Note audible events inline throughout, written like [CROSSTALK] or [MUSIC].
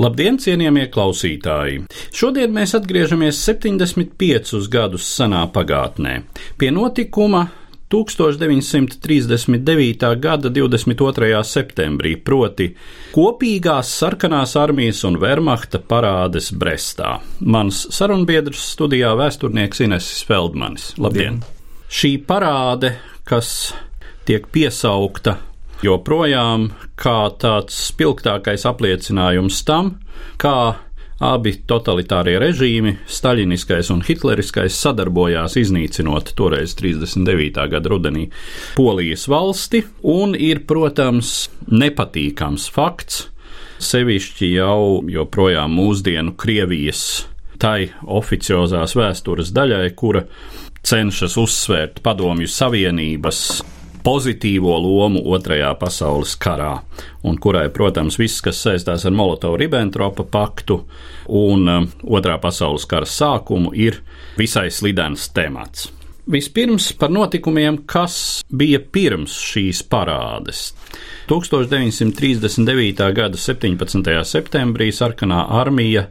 Labdien, cienījamie klausītāji! Šodien mēs atgriežamies 75 gadus senā pagātnē, pie notikuma 1939. gada 22. septembrī, proti kopīgās sarkanās armijas un Wehrmachta parādes Brestā. Mans sarunbiedrs studijā vēsturnieks Inesis Feldmanis. Labdien! Dien. Šī parāde, kas tiek piesaukta joprojām kā tāds spilgtākais apliecinājums tam, kā abi totalitārie režīmi, staļiniskais un hitleriskais, sadarbojās iznīcinot toreiz 39. gada rudenī Polijas valsti, un ir, protams, nepatīkams fakts, sevišķi jau joprojām mūsdienu Krievijas tai oficiozās vēstures daļai, kura cenšas uzsvērt Padomju Savienības pozitīvo lomu Otrajā pasaules karā, un kurai, protams, viss, kas saistās ar Molotovu-Ribbentropa paktu un um, Otrā pasaules kara sākumu, ir visai slidens temats. Vispirms par notikumiem, kas bija pirms šīs parādes. 1939. gada 17. septembrī sarkanā armija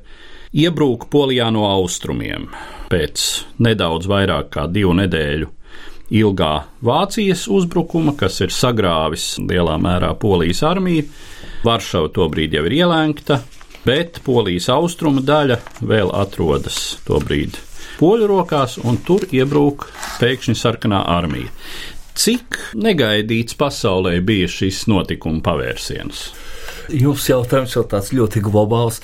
iebrūka Polijā no austrumiem. Pēc nedaudz vairāk kā divu nedēļu ilgā Vācijas uzbrukuma, kas ir sagrāvis lielā mērā Polijas armiju. Varšava tobrīd jau ir ielēgta, bet Polijas austrumu daļa vēl atrodas tobrīd poļu rokās, un tur iebrūk pēkšņi sarkanā armija. Cik negaidīts pasaulē bija šis notikuma pavērsiens? Jūsu jautājums jau tāds ļoti globāls.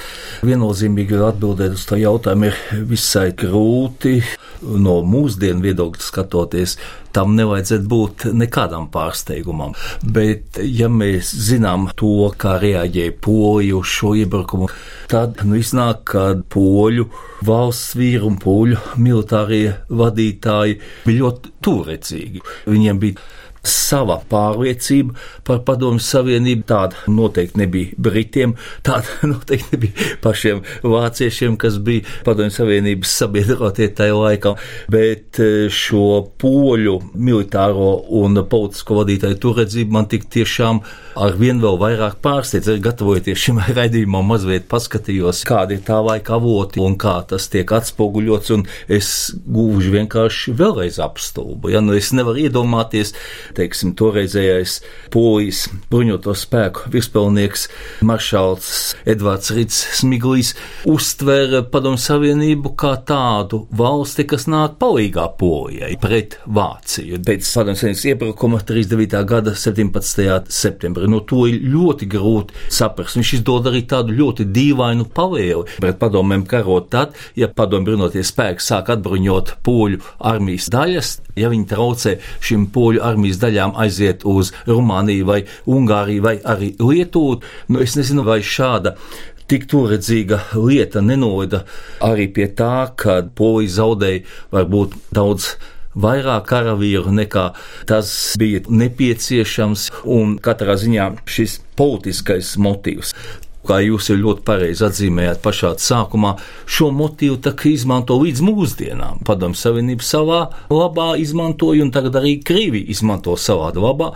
Viennozīmīgi atbildēt uz to jautājumu ir visai grūti. No mūsdienu viedokļa skatoties, tam nevajadzētu būt nekādam pārsteigumam. Bet, ja mēs zinām to, kā reaģēja poļi uz šo iebrukumu, tad nu, iznāk, ka poļu valsts vīri un poļu militārie vadītāji bija ļoti turecīgi. Viņiem bija sava pārliecība par Padomju Savienību. Tāda noteikti nebija Britiem, tāda [LAUGHS] noteikti nebija pašiem vāciešiem, kas bija Padomju Savienības sabiedrotie tajā laikā, bet e, šo poļu militāro un politisko vadītāju turedzību man tik tiešām ar vien vēl vairāk pārsteidz. Gatavojoties šim [LAUGHS] raidījumam, mazliet paskatījos, kādi ir tā laika avoti un kā tas tiek atspoguļots, es gūžu vienkārši vēlreiz apstulbu. Ja? Nu, es nevaru iedomāties, teiksim, toreizējais polijas bruņoto spēku virspelnieks maršals Edvards Rits Smiglis uztvēra Padomu Savienību kā tādu valsti, kas nāk palīgā polijai pret Vāciju. Pēc Padomu Savienības iebrukuma 39. gada 17. septembrī no to ir ļoti grūti saprast. Viņš izdod arī tādu ļoti dīvainu pavēli pret padomēm karot tad, ja padomu bruņoties spēki sāk atbruņot poļu armijas daļas, ja viņi traucē šim poļu armijas daļām aiziet uz Rumāniju vai Ungāriju vai arī Lietuvu. Nu, es nezinu, vai šāda tik turedzīga lieta nenoveda arī pie tā, ka polija zaudēja varbūt daudz vairāk karavīru nekā tas bija nepieciešams, un katrā ziņā šis politiskais motīvs kā jūs jau ļoti pareizi atzīmējāt pašā sākumā, šo motīvu izmanto līdz mūsdienām. Padomu Savienība savā labā izmantoja, un tagad arī Krievija izmanto savā labā.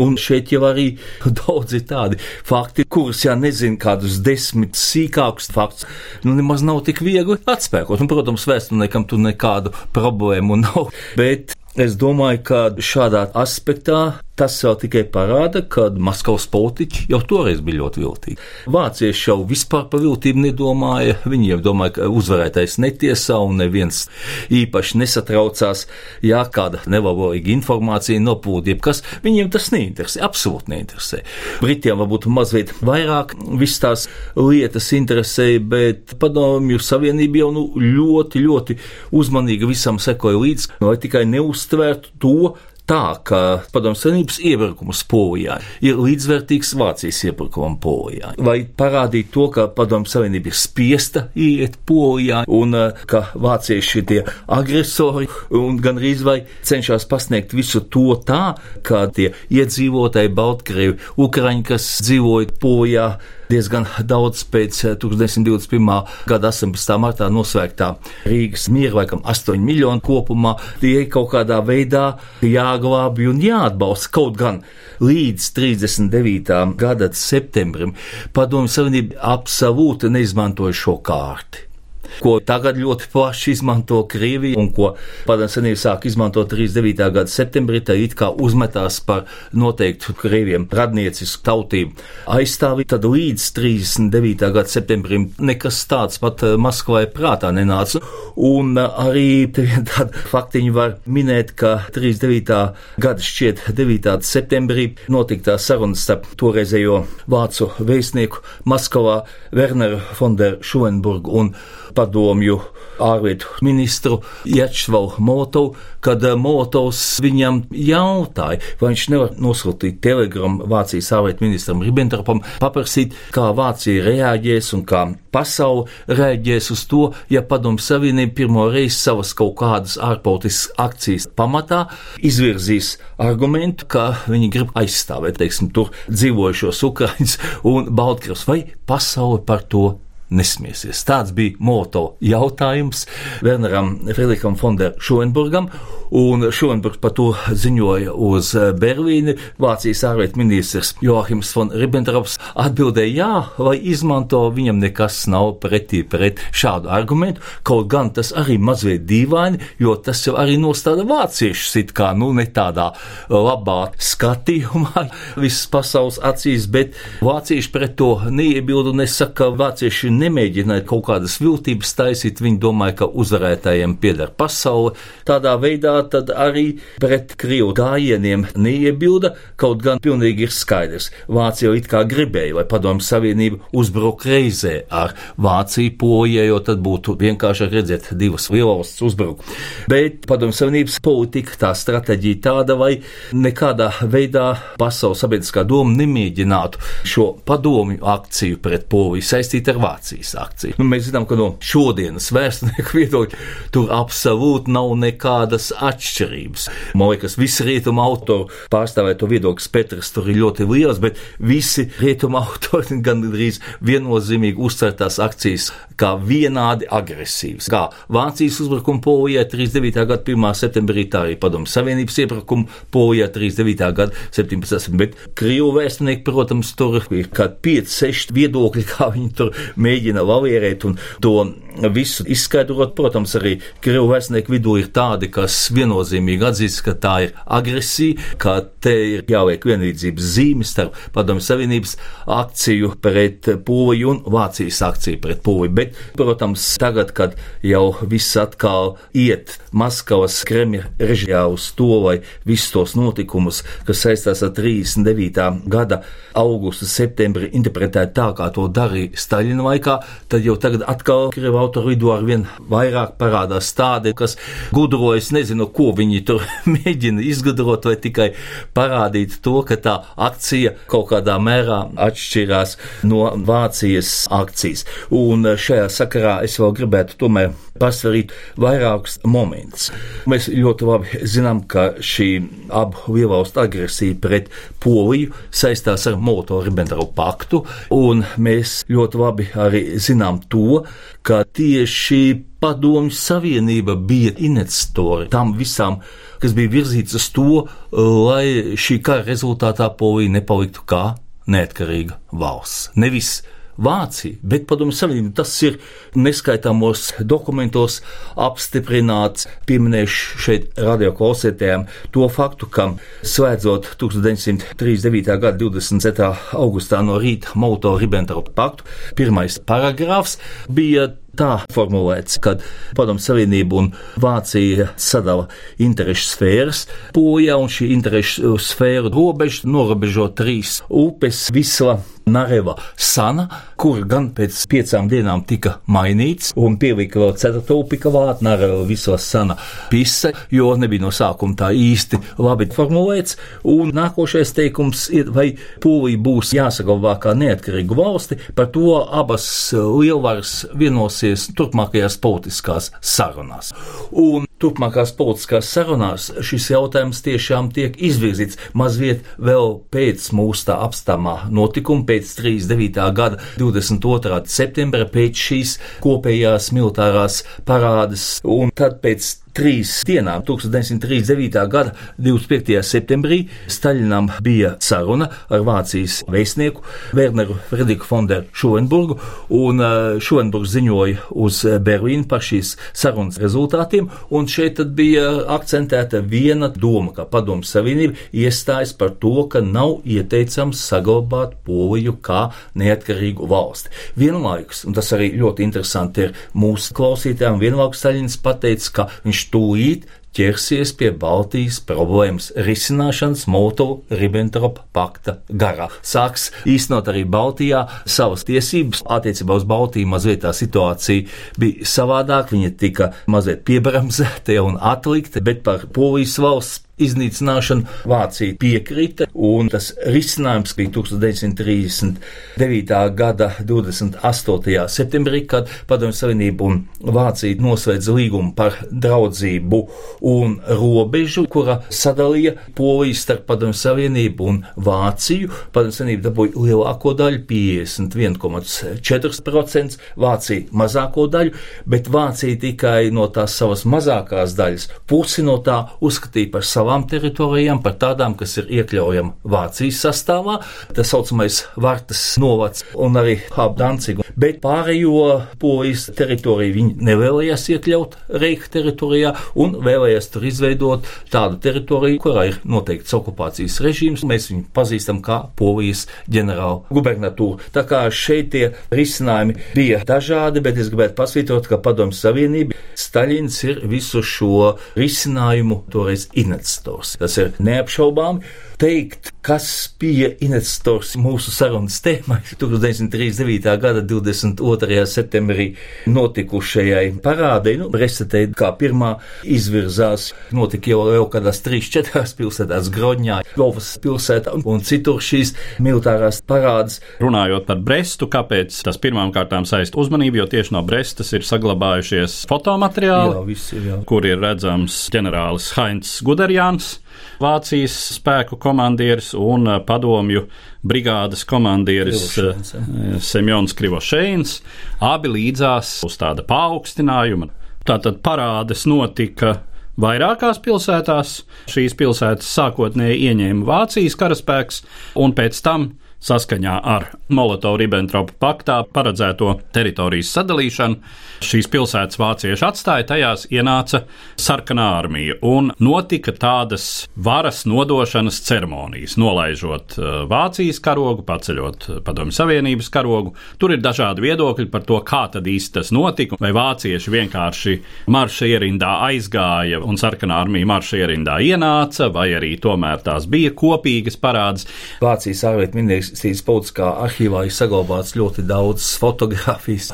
Un šeit jau arī [LAUGHS] daudz ir tādi fakti, kurus, ja nezinu kādus desmit sīkākus faktus, nu nemaz nav tik viegli atspēkot. Un, protams, vēsturniekam tur nekādu problēmu [LAUGHS] nav. Bet Es domāju, ka šādā aspektā Tas vēl tikai parāda, ka Maskavas politiķi jau toreiz bija ļoti viltīgi. Vācieši jau vispār par viltību nedomāja. Viņi jau domāja, ka uzvarētais netiesā un neviens īpaši nesatraucās, ja kāda nelabvēlīga informācija nopūta, jebkas. Viņiem tas neinteresē, absolūti neinteresē. Britiem varbūt mazliet vairāk viss tās lietas interesēja, bet padomju savienība jau nu, ļoti, ļoti uzmanīgi visam sekoja līdzi, lai tikai neuztvērtu to, tā, ka Padomju Savienības iebrukums Polijā ir līdzvērtīgs Vācijas iebrukumam Polijā. Vai parādīt to, ka Padomju Savienība ir spiesta iet Polijā un eh, ka vācieši ir tie agresori un gan arī vai cenšas pasniegt visu to tā, ka tie iedzīvotāji, Baltkrievi, Ukraiņi, kas dzīvoja Polijā, diezgan daudz pēc 1921. Eh, gada 18. martā nosvēgtā Rīgas miera, laikam 8 miljonu kopumā, tie kaut kādā veidā jāglābj un jāatbalsta. Kaut gan līdz 39. gada septembrim Padomju Savienība absolūti neizmantoja šo kārti ko tagad ļoti plaši izmanto Krievija un ko padomju senība sāk izmantot 39. gada septembrī, tā it kā uzmetās par noteiktu Krieviem radniecisku tautību aizstāvi, tad līdz 39. gada septembrim nekas tāds pat eh, Maskvai prātā nenāca. Un eh, arī tādu [LAUGHS] faktiņu var minēt, ka 39. gada šķiet 9. septembrī notika tā sarunas starp toreizējo vācu vēstnieku Maskavā Werneru Fonderu Šuenburgu un padomju ārlietu ministru Jačvalu Motovu, kad eh, Motovs viņam jautāja, vai viņš nevar nosūtīt telegramu Vācijas ārlietu ministram Ribbentropam, paprasīt, kā Vācija reaģēs un kā pasaule reaģēs uz to, ja padomju savienība pirmo reizi savas kaut kādas ārpolitiskas akcijas pamatā izvirzīs argumentu, ka viņi grib aizstāvēt, teiksim, tur dzīvojušos Ukraiņus un Baltkrievus, vai pasaule par to nesmiesies. Tāds bija moto jautājums Werneram Friedricham Fonderam Šoenburgam, un Šoenburgs par to ziņoja uz Berlīni. Vācijas ārlietu ministrs Joachims von Ribbentrops atbildēja jā, vai izmanto viņam nekas nav pretī pret šādu argumentu, kaut gan tas arī mazliet dīvaini, jo tas jau arī nostāda vāciešus it kā, nu, ne tādā labā skatījumā [LAUGHS] visas pasaules acīs, bet vācieši pret to neiebildu, nesaka, vācieši nemēģināja kaut kādas viltības taisīt. Viņi domāja, ka uzvarētājiem pieder pasaule. Tādā veidā tad arī pret Krievu gājieniem neiebilda, kaut gan pilnīgi ir skaidrs. Vācija jau it kā gribēja, lai Padomju Savienība uzbruk reizē ar Vāciju polijai, jo tad būtu vienkāršāk redzēt divas lielvalstis uzbrukumu. Bet Padomju Savienības politika, tā stratēģija tāda, vai nekādā veidā pasaules sabiedriskā doma nemēģinātu šo padomju akciju pret Poliju saistīt ar Vāciju akcijas akcija. Nu, mēs zinām, ka no šodienas vēsturnieku viedokļa tur absolūti nav nekādas atšķirības. Man liekas, visi rietumu autori pārstāvēto viedokļu spektrs tur ir ļoti liels, bet visi rietumu [LAUGHS] autori gandrīz viennozīmīgi uztver tās akcijas kā vienādi agresīvas. Kā Vācijas uzbrukuma Polijā 39. gada 1. septembrī, tā arī Padomu Savienības iebrukuma Polijā 39. gada 17. bet Krievu vēsturnieki, protams, tur ir kā 5-6 viedokļi, [LAUGHS] kā viņi tur mēģina lavierēt un to visu izskaidrot. Protams, arī Krievu vēstnieku vidū ir tādi, kas viennozīmīgi atzīst, ka tā ir agresija, ka te ir jāliek vienlīdzības zīme starp Padomju Savienības akciju pret Poliju un Vācijas akciju pret Poliju. Bet, protams, tagad, kad jau viss atkal iet Maskavas Kremļa režijā uz to, lai visus tos notikumus, kas saistās ar 39. gada augustu, septembri, interpretēt tā, kā to darīja Staļina laikā, tad jau tagad atkal Krievu autoru vidū ar vien vairāk parādās tādi, kas gudrojas, nezinu, ko viņi tur [LAUGHS] mēģina izgudrot, vai tikai parādīt to, ka tā akcija kaut kādā mērā atšķirās no Vācijas akcijas. Un šajā sakarā es vēl gribētu tomēr pasvarīt vairākus momentus. Mēs ļoti labi zinām, ka šī abu lielvalstu agresija pret Poliju saistās ar Molotovu-Ribbentropu paktu, un mēs ļoti labi arī zinām to, ka tieši Padomju Savienība bija iniciatori tam visam, kas bija virzīts uz to, lai šī kara rezultātā Polija nepaliktu kā neatkarīga valsts. Nevis Vācija, bet padomju savienība tas ir neskaitāmos dokumentos apstiprināts. Pieminēšu šeit radioklausītājiem to faktu, ka slēdzot 1939. gada 27. augustā no rīta Mauto-Ribbentrop paktu, pirmais paragrāfs bija tā formulēts, ka Padomu Savienība un Vācija sadala interešu sfēras. Polijā un šī interešu sfēru robeža norobežo trīs upes - Visla, Nareva Sana, kur gan pēc piecām dienām tika mainīts, un pielika vēl ceturto upi klāt, Nareva Visla Sana Pisa, jo nebija no sākuma tā īsti labi formulēts, un nākošais teikums ir, vai Polija būs jāsaglabā kā neatkarīgu valsti, par to abas lielvaras vienosies turpmākajās politiskās sarunās. Un turpmākās politiskās sarunās šis jautājums tiešām tiek izvirzīts mazliet vēl pēc mūsu tā apstāmā notikuma, pēc 39. gada 22. septembra, pēc šīs kopējās militārās parādes, un tad pēc trīs dienām, 1939. gada 25. septembrī, Staļinam bija saruna ar Vācijas vēstnieku Werneru Frederiku Fonderu Šovenburgu, un Šovenburgs ziņoja uz Berlīnu par šīs sarunas rezultātiem, un šeit bija akcentēta viena doma, ka Padomu Savienība iestājas par to, ka nav ieteicams saglabāt Poliju kā neatkarīgu valsti. Vienlaikus, un tas arī ļoti interesanti ir mūsu klausītājiem, vienlaikus Staļins pateica, ka viņš viņš tūlīt ķersies pie Baltijas problēmas risināšanas Molotov-Ribbentrop pakta garā. Sāks īstenot arī Baltijā savas tiesības. Attiecībā uz Baltiju mazliet tā situācija bija savādāk, viņa tika mazliet piebramzēta un atlikta, bet par Polijas valsts iznīcināšanu Vācija piekrita, un tas risinājums bija 1939. gada 28. septembrī, kad Padomju Savienība un Vācija noslēdza līgumu par draudzību un robežu, kura sadalīja Poliju starp Padomju Savienību un Vāciju. Padomju Savienība dabūja lielāko daļu, 51,4%, Vācija mazāko daļu, bet Vācija tikai no tās savas mazākās daļas pusi no tā uzskatīja par savām savām teritorijām, par tādām, kas ir iekļaujama Vācijas sastāvā, tā saucamais Vartas novads un arī Hābdancigu. Bet pārējo polijas teritoriju viņi nevēlējās iekļaut Reika teritorijā un vēlējās tur izveidot tādu teritoriju, kurā ir noteikts okupācijas režīms. Mēs viņu pazīstam kā polijas ģenerāla gubernatūra. Tā kā šeit tie risinājumi bija dažādi, bet es gribētu pasvītrot, ka Padomju Savienība Staļins ir visu šo risinājumu toreiz inets investors. Tas ir neapšaubāmi. Teikt, kas bija investors mūsu sarunas tēmai 1939. gada 22. septembrī notikušajai parādei, nu, Resetē kā pirmā izvirzās, notika jau, jau kādās trīs, četrās pilsētās, Grodņā, Lovas pilsētā un citur šīs militārās parādes. Runājot par Brestu, kāpēc tas pirmām kārtām saist uzmanību, jo tieši no Brestas ir saglabājušies fotomateriāli, jā, visi, jā. kur ir redzams ģenerālis Heinz Guderjāns Jans, Vācijas spēku komandieris un uh, padomju brigādes komandieris uh, Semjons Krivošēns, abi līdzās uz tāda paaugstinājuma. Tātad parādes notika vairākās pilsētās. Šīs pilsētas sākotnēji ieņēma Vācijas karaspēks, un pēc tam saskaņā ar Molotovu-Ribbentropa paktā paredzēto teritorijas sadalīšanu. Šīs pilsētas vācieši atstāja, tajās ienāca sarkanā armija un notika tādas varas nodošanas ceremonijas, nolaižot uh, Vācijas karogu, paceļot Padomju Savienības karogu. Tur ir dažādi viedokļi par to, kā tad īsti tas notika, vai vācieši vienkārši marša ierindā aizgāja un sarkanā armija marša ierindā ienāca, vai arī tomēr tās bija kopīgas parādes. Vācijas ārlietu ministrs Valstīs politiskā arhīvā ir saglabāts ļoti daudz fotografijas,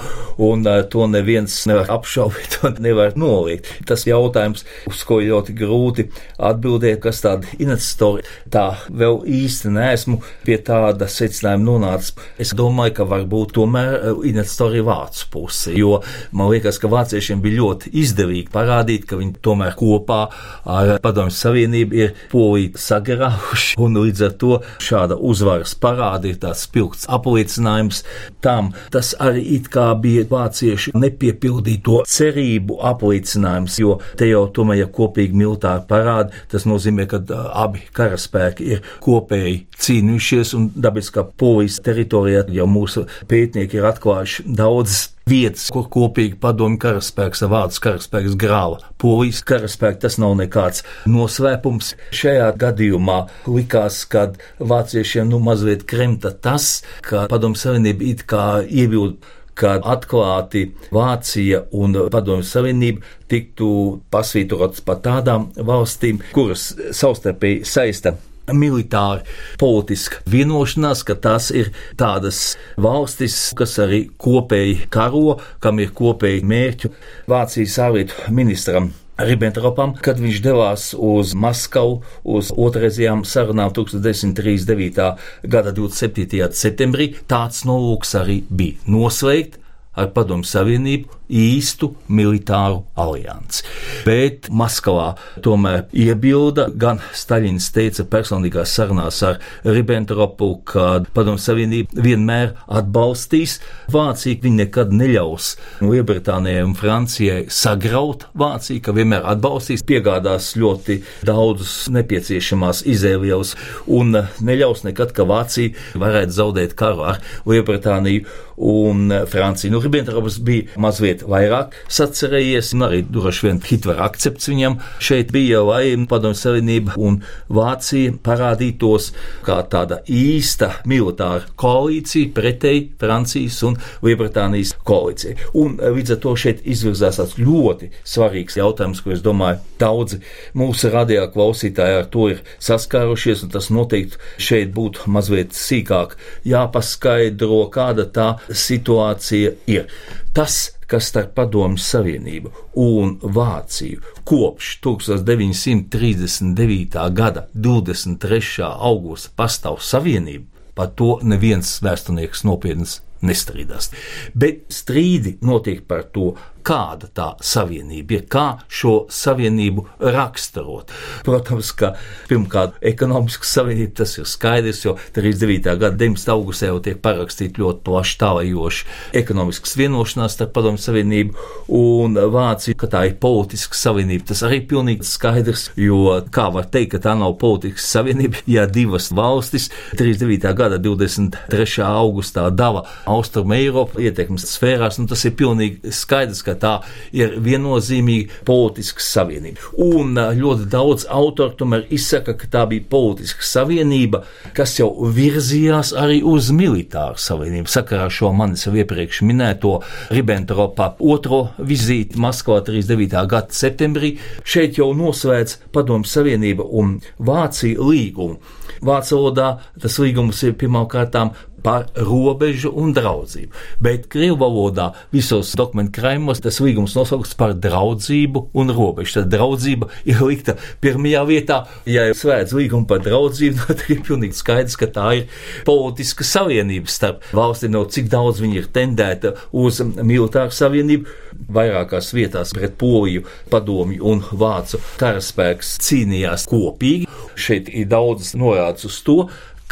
un uh, to neviens nevar apšaubīt un nevar noliegt. Tas jautājums, uz ko ļoti grūti atbildēt, kas tāda investori, tā vēl īsti neesmu pie tāda secinājuma nonācis. Es domāju, ka varbūt tomēr investori vācu pusi, jo man liekas, ka vāciešiem bija ļoti izdevīgi parādīt, ka viņi tomēr kopā ar Padomju Savienību ir poliju sagrauši, un līdz ar to šāda uzvaras parāda parādi ir tāds spilgts apliecinājums tam. Tas arī it kā bija vācieši nepiepildīto cerību apliecinājums, jo te jau tomēr, ja kopīgi militāri parādi, tas nozīmē, ka abi karaspēki ir kopēji cīnījušies un dabiskā polijas teritorijā jau mūsu pētnieki ir atklājuši daudzas vietas, kur kopīgi padomju karaspēks ar vācu karaspēks grāva. Polijas karaspēks tas nav nekāds nosvēpums. Šajā gadījumā likās, ka vāciešiem nu mazliet kremta tas, ka padomju savienība it kā iebilda kad atklāti Vācija un Padomju Savienība tiktu pasvītrotas par tādām valstīm, kuras savstarpēji saista militāri politiska vienošanās, ka tās ir tādas valstis, kas arī kopēji karo, kam ir kopēji mērķi. Vācijas ārlietu ministram Ribbentropam, kad viņš devās uz Maskavu uz otrreizējām sarunām 1939. gada 27. septembrī. Tāds nolūks arī bija noslēgt ar Padomu Savienību īstu militāru aliansi. Bet Maskavā tomēr iebilda, gan Staļins teica personīgās sarunās ar Ribbentropu, ka Padomu Savienība vienmēr atbalstīs Vāciju, viņi nekad neļaus Lielbritānijai un Francijai sagraut Vāciju, ka vienmēr atbalstīs, piegādās ļoti daudzus nepieciešamās izēvielas un neļaus nekad, ka Vācija varētu zaudēt karu ar Lielbritāniju un Franciju. Nu, Ribbentrops bija mazliet vairāk sacerējies, un arī droši vien Hitlera akcepts viņam šeit bija, lai Padomju Savienība un Vācija parādītos kā tāda īsta militāra koalīcija pretēji Francijas un Lielbritānijas koalīcijai. Un eh, līdz ar to šeit izvirzās tāds ļoti svarīgs jautājums, ko es domāju, daudzi mūsu radio klausītāji ar to ir saskārušies, un tas noteikti šeit būtu mazliet sīkāk jāpaskaidro, kāda tā situācija ir. Tas kas starp Padomju Savienību un Vāciju kopš 1939. gada 23. augusta pastāv savienība, par to neviens vēsturnieks nopietns nestrīdās. Bet strīdi notiek par to, kāda tā savienība ir, kā šo savienību raksturot. Protams, ka pirmkārt, ekonomiska savienība tas ir skaidrs, jo 39. gada 19. augustā jau tiek parakstīta ļoti plaši tālajoša ekonomiskas vienošanās starp Padomu Savienību un Vāciju, ka tā ir politiska savienība. Tas arī pilnīgi skaidrs, jo kā var teikt, ka tā nav politiska savienība, ja divas valstis 39. gada 23. augustā dala Austrum Eiropu ietekmes sfērās, nu tas ir pilnīgi skaidrs, ka tā ir viennozīmīga politiska savienība. Un ļoti daudz autoru tomēr izsaka, ka tā bija politiska savienība, kas jau virzījās arī uz militāru savienību. Sakarā šo manis jau iepriekš minēto Ribbentropa otro vizīti Maskavā 39. gada septembrī, šeit jau noslēdz Padomu Savienība un Vācija līgumu. Vācu valodā tas līgums ir pirmkārt par robežu un draudzību. Bet krievu valodā visos dokumentu krājumos tas līgums nosaukts par draudzību un robežu. Tad draudzība ir likta pirmajā vietā. Ja ir slēdz līgumu par draudzību, [LAUGHS] tad ir pilnīgi skaidrs, ka tā ir politiska savienība starp valstīm, no cik daudz viņi ir tendēta uz militāru savienību. Vairākās vietās pret Poliju, Padomju un Vācu karaspēks cīnījās kopīgi. Šeit ir daudz norādes uz to,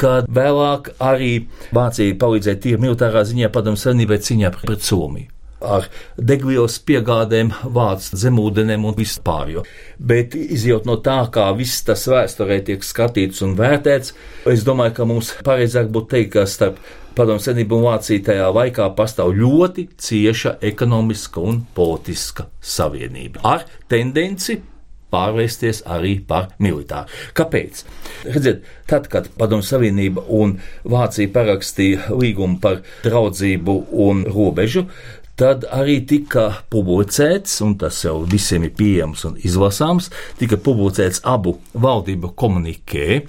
kad vēlāk arī Vācija palīdzēja tīri militārā ziņā padomu savienībai cīņā pret Somiju. Ar degvielas piegādēm, vācu zemūdenēm un vispār. Bet izjūt no tā, kā viss tas vēsturē tiek skatīts un vērtēts, es domāju, ka mums pareizāk būtu teikt, ka starp Padomu Savienību un Vāciju tajā laikā pastāv ļoti cieša ekonomiska un politiska savienība ar tendenci pārvērsties arī par militāru. Kāpēc? Redziet, tad, kad Padomu Savienība un Vācija parakstīja līgumu par draudzību un robežu, tad arī tika publicēts, un tas jau visiem ir pieejams un izlasāms, tika publicēts abu valdību komunikē,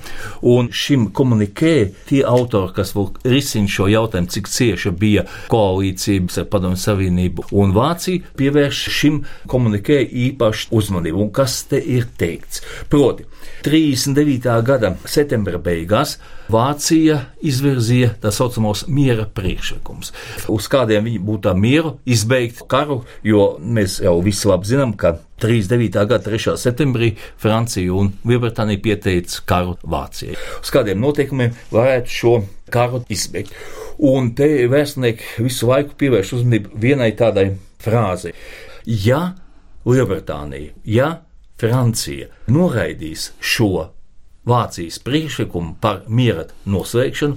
un šim komunikē tie autori, kas risina šo jautājumu, cik cieša bija koalīcijas ar Padomu Savienību un Vāciju, pievērš šim komunikē īpašu uzmanību. Un kas te ir teikts? Proti, 39. gada septembra beigās Vācija izvirzīja tā saucamos miera priekšlikumus, uz kādiem viņi būtu mieru izbeigt karu, jo mēs jau visi labi zinām, ka 39. gada 3. septembrī Francija un Lielbritānija pieteica karu Vācijai. Uz kādiem noteikumiem varētu šo karu izbeigt. Un te vēstnieki visu laiku pievērš uzmanību vienai tādai frāzei. Ja Lielbritānija, ja Francija noraidīs šo Vācijas priekšlikumu par miera noslēgšanu,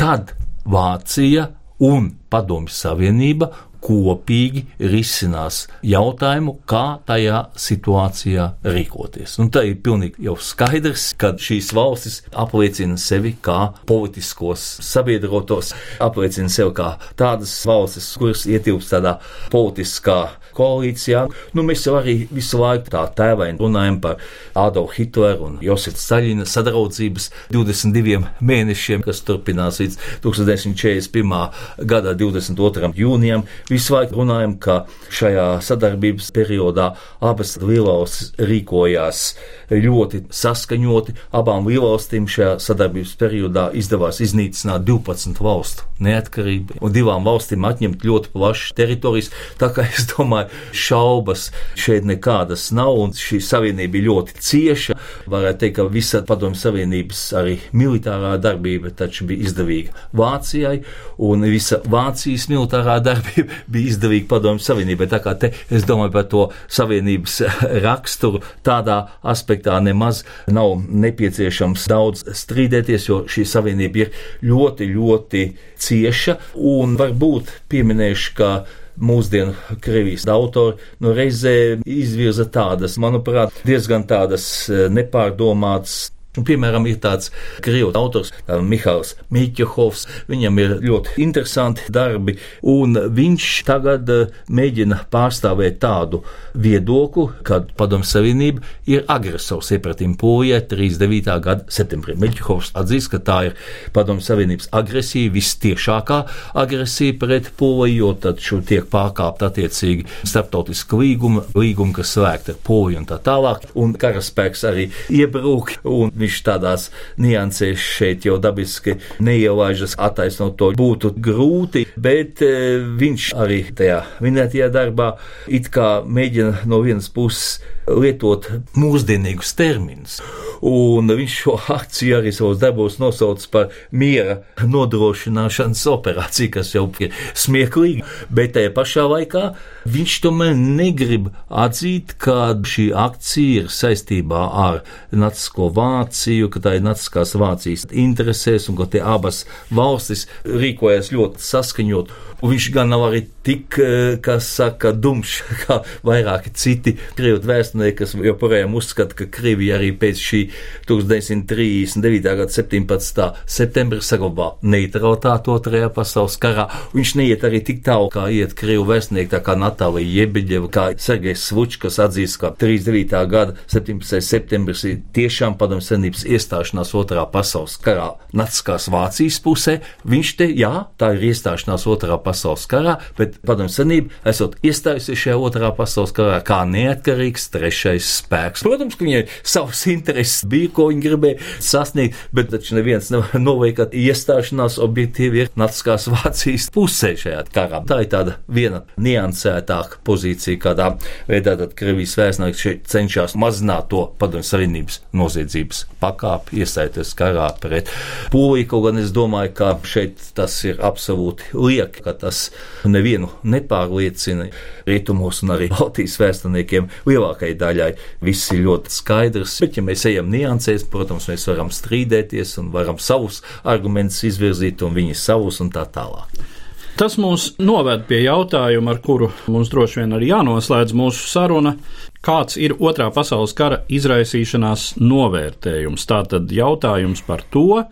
tad Vācija un Padomju Savienība kopīgi risinās jautājumu, kā tajā situācijā rīkoties. Un tā ir pilnīgi jau skaidrs, ka šīs valstis apliecina sevi kā politiskos sabiedrotos, apliecina sevi kā tādas valstis, kuras ietilpst tādā politiskā koalīcijā. Nu, mēs jau arī visu laiku tā tēvaini runājam par Adolfu Hitleru un Josifu Staļina sadraudzības 22 mēnešiem, kas turpinās līdz 1941. gada 22. jūnijam visu laiku runājam, ka šajā sadarbības periodā abas lielvalstis rīkojās ļoti saskaņoti. Abām lielvalstīm šajā sadarbības periodā izdevās iznīcināt 12 valstu neatkarību un divām valstīm atņemt ļoti plašas teritorijas. Tā kā es domāju, šaubas šeit nekādas nav un šī savienība ir ļoti cieša. Varētu teikt, ka visa padomju savienības arī militārā darbība taču bija izdevīga Vācijai un visa Vācijas militārā [LAUGHS] darbība bija izdevīga padomju savienībai. Tā kā te es domāju par to savienības [LAUGHS] raksturu tādā aspektā nemaz nav nepieciešams daudz strīdēties, jo šī savienība ir ļoti, ļoti cieša un varbūt pieminēšu, ka mūsdienu Krievijas autori nu, reizē izvirza tādas, manuprāt, diezgan tādas nepārdomātas Un, piemēram, ir tāds krievu autors, Mihāls Mīķehovs. Viņam ir ļoti interesanti darbi, un viņš tagad mēģina pārstāvēt tādu viedokli, ka Padomju Savienība ir agresors iepratīm Polijai 39. gada septembrī. Mīķehovs atzīst, ka tā ir Padomju Savienības agresija, vistiešākā agresija pret Poliju, jo tad šo tiek pārkāpt attiecīgi starptautiska līguma, līguma, kas slēgta ar Poliju un tā tālāk, un karaspēks arī iebrūk. Un viņš tādās niansēs šeit jau dabiski neielaižas, attaisnot to būtu grūti, bet e, viņš arī tajā minētajā darbā it kā mēģina no vienas puses lietot mūsdienīgus terminus. Un viņš šo akciju arī savos darbos nosauc par miera nodrošināšanas operāciju, kas jau ir smieklīgi, bet tajā pašā laikā viņš tomēr negrib atzīt, ka šī akcija ir saistībā ar Nacisko Vāciju, ka tā ir Naciskās Vācijas interesēs un ka tie abas valstis rīkojas ļoti saskaņot. Un viņš gan nav arī tik, eh, kas saka, dumšs [LAUGHS] kā vairāki citi krievu vēstnieki, kas joprojām uzskata, ka Krievija arī pēc šī 1939. gada 17. septembra saglabā neutralitāti otrajā pasaules karā. Viņš neiet arī tik tālu, kā iet krievu vēstnieki, tā kā Natālija Jebeģeva, kā Sergejs Svučs, kas atzīst, ka 39. gada 17. septembris ir tiešām padomju senības iestāšanās otrā pasaules karā Naciskās Vācijas pusē. Viņš te, jā, tā ir iestāšanās otrā pasaules karā, bet padomju senība esot iestājusies šajā otrā pasaules karā kā neatkarīgs trešais spēks. Protams, ka viņai savas intereses bija, ko viņi gribēja sasniegt, bet taču neviens nevar noveikt, ka iestāšanās objektīvi ir Naciskās [LAUGHS] Vācijas pusē šajā karā. Tā ir tāda viena niansētāka pozīcija, kādā veidā tad Krievijas vēstnieks šeit cenšas mazināt to padomju savienības noziedzības pakāpi, iesaistīties karā pret Poliju, kaut gan es domāju, ka šeit tas ir absolūti lieki, ka tas nevienu nepārliecina rietumos un arī Baltijas vēsturniekiem lielākajai daļai viss ir ļoti skaidrs. Bet, ja mēs ejam niansēs, protams, mēs varam strīdēties un varam savus argumentus izvirzīt un viņi savus un tā tālāk. Tas mūs noved pie jautājuma, ar kuru mums droši vien arī jānoslēdz mūsu saruna. Kāds ir otrā pasaules kara izraisīšanās novērtējums? Tātad jautājums par to,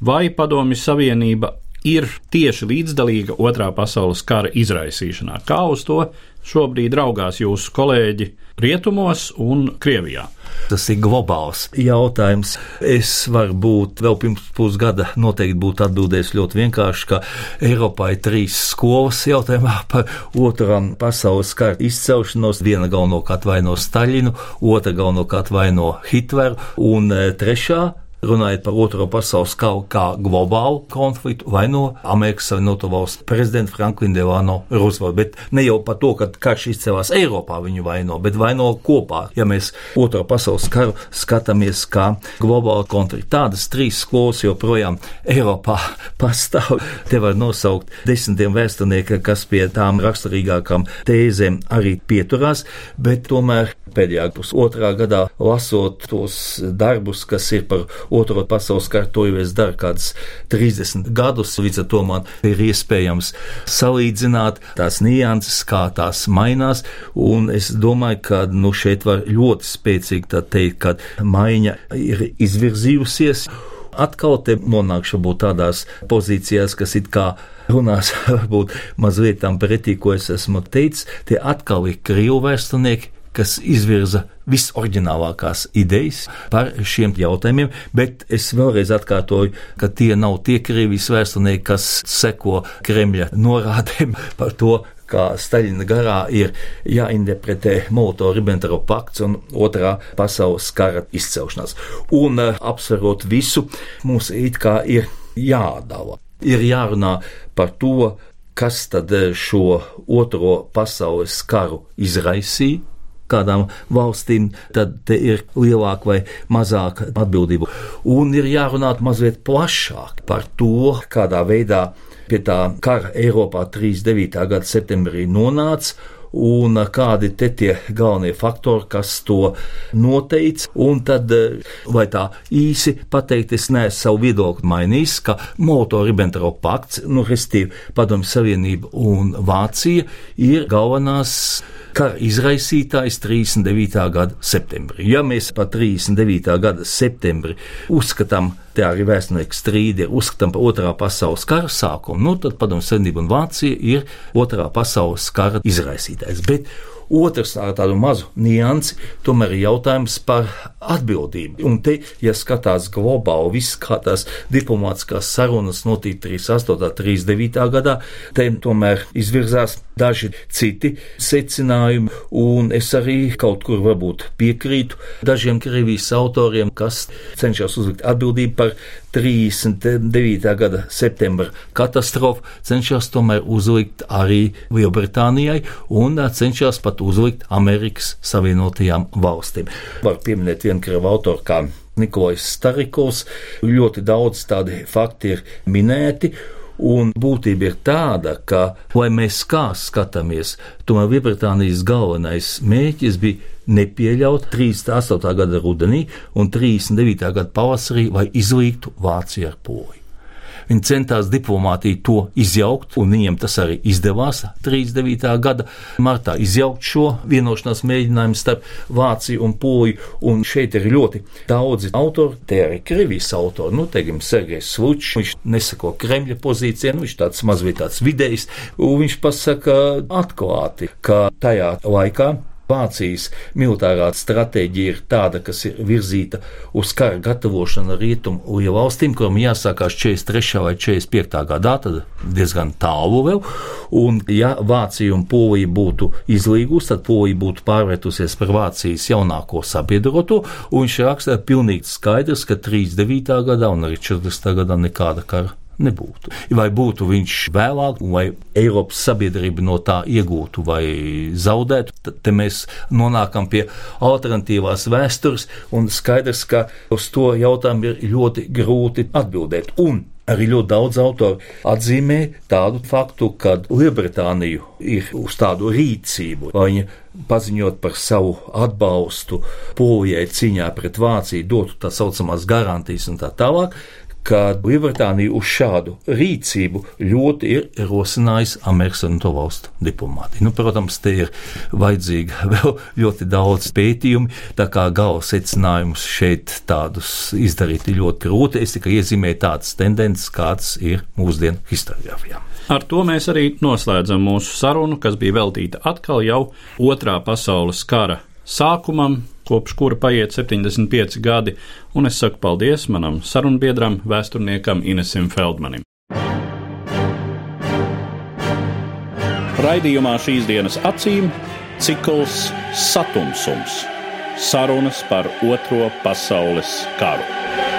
vai Padomju Savienība ir tieši līdzdalīga otrā pasaules kara izraisīšanā. Kā uz to šobrīd raugās jūsu kolēģi Rietumos un Krievijā? Tas ir globāls jautājums. Es varbūt vēl pirms pusgada noteikti būtu atbildējis ļoti vienkārši, ka Eiropā ir trīs skolas jautājumā par otrā pasaules kara izcelšanos. Viena galvenokārt vaino Staļinu, otra galvenokārt vaino Hitleru un e, trešā runājot par Otro pasaules karu kā globālu konfliktu, vai no Amerikas Savienoto Valstu prezidenta Franklina Delano Roosevelt, bet ne jau par to, ka karš izcēlās Eiropā viņu vaino, bet vaino kopā. Ja mēs Otro pasaules karu skatāmies kā globālu konfliktu, tādas trīs skolas joprojām Eiropā [LAUGHS] pastāv. Te var nosaukt desmitiem vēsturnieku, kas pie tām raksturīgākām tēzēm arī pieturās, bet tomēr pēdējā pusotrā gadā lasot tos darbus, kas ir par otro pasaules karu, to jau es daru kādus 30 gadus. Līdz ar to man ir iespējams salīdzināt tās nianses, kā tās mainās. Un es domāju, ka nu, šeit var ļoti spēcīgi teikt, ka maiņa ir izvirzījusies. Atkal te nonākšu būt tādās pozīcijās, kas it kā runās [LAUGHS] varbūt mazliet tam pretī, ko es esmu teicis. Tie atkal ir krievu vēsturnieki, kas izvirza visoriģinālākās idejas par šiem jautājumiem, bet es vēlreiz atkārtoju, ka tie nav tie Krievijas vēsturnieki, kas seko Kremļa norādēm [LAUGHS] par to, kā Staļina garā ir jāinterpretē Molotovu-Ribbentropa pakts un otrā pasaules kara izcelšanās. Un uh, apsverot visu, mums it kā ir jādala. Ir jārunā par to, kas tad eh, šo otro pasaules karu izraisīja, kādām valstīm, tad ir lielāka vai mazāka atbildība. Un ir jārunā mazliet plašāk par to, kādā veidā pie tā kara Eiropā 39. gada septembrī nonāca un kādi te tie galvenie faktori, kas to noteica. Un tad, vai tā īsi pateikt, es neesmu savu viedokli mainījis, ka Molotovu-Ribbentropa pakts, nu, restīvi Padomju Savienība un Vācija ir galvenās kara izraisītājs 39. gada septembrī. Ja mēs par 39. gada septembri uzskatām, te arī vēsturnieks strīdi, uzskatām par otrā pasaules kara sākumu, nu, tad Padomju Savienība un Vācija ir otrā pasaules kara izraisītājs. Bet Otrs ar tādu mazu niansi, tomēr ir jautājums par atbildību. Un te, ja skatās globāli, viss kā tās diplomātiskās sarunas notika 38. 39. gadā, te tomēr izvirzās daži citi secinājumi, un es arī kaut kur varbūt piekrītu dažiem Krievijas autoriem, kas cenšas uzlikt atbildību par 39. gada septembra katastrofu, cenšas tomēr uzlikt arī Lielbritānijai un cenšas pat uzlikt Amerikas Savienotajām valstīm. Var pieminēt vienu krievu autoru kā Nikolais Starikovs, ļoti daudz tādi fakti ir minēti. Un būtība ir tāda, ka, lai mēs kā skatāmies, tomēr Lielbritānijas galvenais mērķis bija nepieļaut 38. gada rudenī un 39. gada pavasarī, lai izlīgtu Vāciju ar poju. Viņi centās diplomātiju to izjaukt, un viņiem tas arī izdevās 39. gada martā izjaukt šo vienošanās mēģinājumu starp Vāciju un Poliju. Un šeit ir ļoti daudzi autori, te arī Krievijas autori, nu, teiksim, Sergejs Slučs, viņš nesako Kremļa pozīcijai, nu, viņš tāds mazliet tāds vidējs, un viņš pasaka atklāti, ka tajā laikā Vācijas militārā stratēģija ir tāda, kas ir virzīta uz kara gatavošanu rietumu valstīm, kurām jāsākās 43. vai 45. gadā, tad diezgan tālu vēl. Un, ja Vācija un Polija būtu izlīgusi, tad Polija būtu pārvērtusies par Vācijas jaunāko sabiedroto, viņš raksta pilnīgi skaidrs, ka 39. gadā un arī 40. gadā nekāda kara nebūtu. Vai būtu viņš vēlāk, vai Eiropas sabiedrība no tā iegūtu vai zaudētu, tad mēs nonākam pie alternatīvās vēstures, un skaidrs, ka uz to jautājumu ir ļoti grūti atbildēt. Un Arī ļoti daudz autoru atzīmē tādu faktu, ka Lielbritānija ir uz tādu rīcību, viņa paziņot par savu atbalstu Polijai cīņā pret Vāciju, dotu tā saucamās garantijas un tā tālāk, ka Lielbritānija uz šādu rīcību ļoti ir rosinājusi Amerikas Savienoto Valstu diplomātiju. Nu, protams, te ir vajadzīga [LAUGHS] vēl ļoti daudz pētījumu, tā kā gala secinājumus šeit tādus izdarīt ir ļoti grūti. Es tikai iezīmēju tādas tendences, kādas ir mūsdienu historiografijā. Ar to mēs arī noslēdzam mūsu sarunu, kas bija veltīta atkal jau otrā pasaules kara sākumam, kopš kura paiet 75 gadi, un es saku paldies manam sarunbiedram, vēsturniekam Inesim Feldmanim. Raidījumā šīs dienas acīm cikls Satumsums - sarunas par Otro pasaules karu.